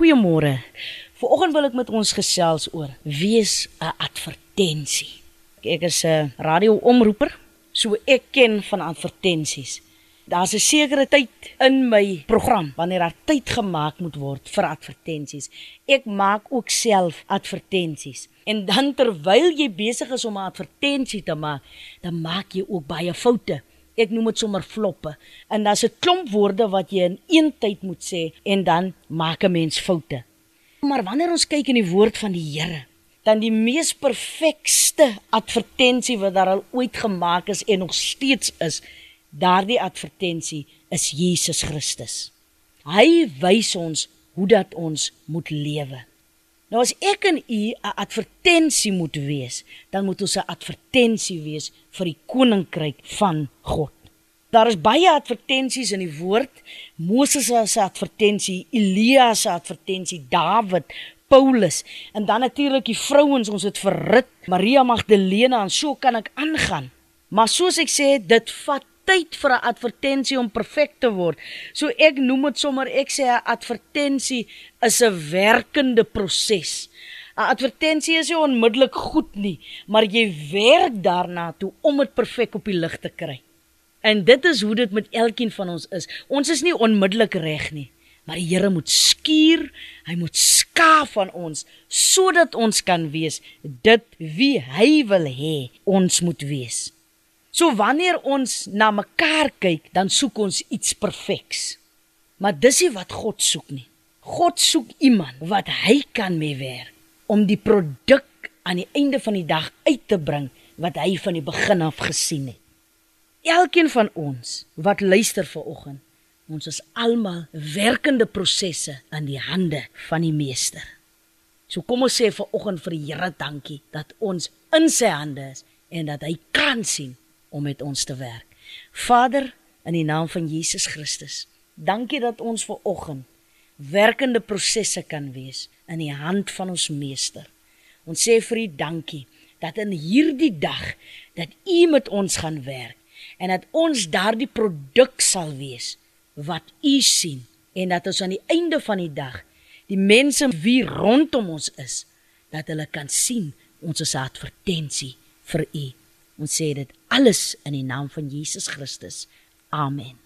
Goeiemôre. Vanoggend wil ek met ons gesels oor wees 'n advertensie. Ek is 'n radioomroeper, so ek ken van advertensies. Daar's 'n sekere tyd in my program wanneer daar tyd gemaak moet word vir advertensies. Ek maak ook self advertensies. En dan terwyl jy besig is om 'n advertensie te maak, dan maak jy ook baie foute ek noem dit sommer floppe. En daar's 'n klomp woorde wat jy in een tyd moet sê en dan maak 'n mens foute. Maar wanneer ons kyk in die woord van die Here, dan die mees perfekste advertensie wat daar al ooit gemaak is en nog steeds is, daardie advertensie is Jesus Christus. Hy wys ons hoe dat ons moet lewe. Nou as ek en u 'n advertensie moet wees, dan moet ons 'n advertensie wees vir die koninkryk van God. Daar is baie advertensies in die woord. Moses se advertensie, Elia se advertensie, Dawid, Paulus en dan natuurlik die vrouens, ons het verrit, Maria Magdalena en so kan ek aangaan. Maar soos ek sê, dit vat tyd vir 'n advertensie om perfek te word. So ek noem dit sommer ek sê 'n advertensie is 'n werkende proses. 'n Advertensie is nie onmiddellik goed nie, maar jy werk daarna toe om dit perfek op die lig te kry. En dit is hoe dit met elkeen van ons is. Ons is nie onmiddellik reg nie, maar die Here moet skuur, hy moet skaaf van ons sodat ons kan wees dit wie hy wil hê ons moet wees. So wanneer ons na mekaar kyk, dan soek ons iets perfeks. Maar dis nie wat God soek nie. God soek iemand wat hy kan mee werk om die produk aan die einde van die dag uit te bring wat hy van die begin af gesien het. Elkeen van ons wat luister ver oggend, ons is almal werkende prosesse in die hande van die Meester. So kom ons sê ver oggend vir die Here dankie dat ons in sy hande is en dat hy kan sien om met ons te werk. Vader, in die naam van Jesus Christus, dankie dat ons ver oggend werkende prosesse kan wees in die hand van ons Meester. Ons sê vir U dankie dat in hierdie dag dat U met ons gaan werk en dat ons daardie produk sal wees wat U sien en dat ons aan die einde van die dag die mense wie rondom ons is dat hulle kan sien ons is 'n advertensie vir U. Ons sê dit alles in die naam van Jesus Christus. Amen.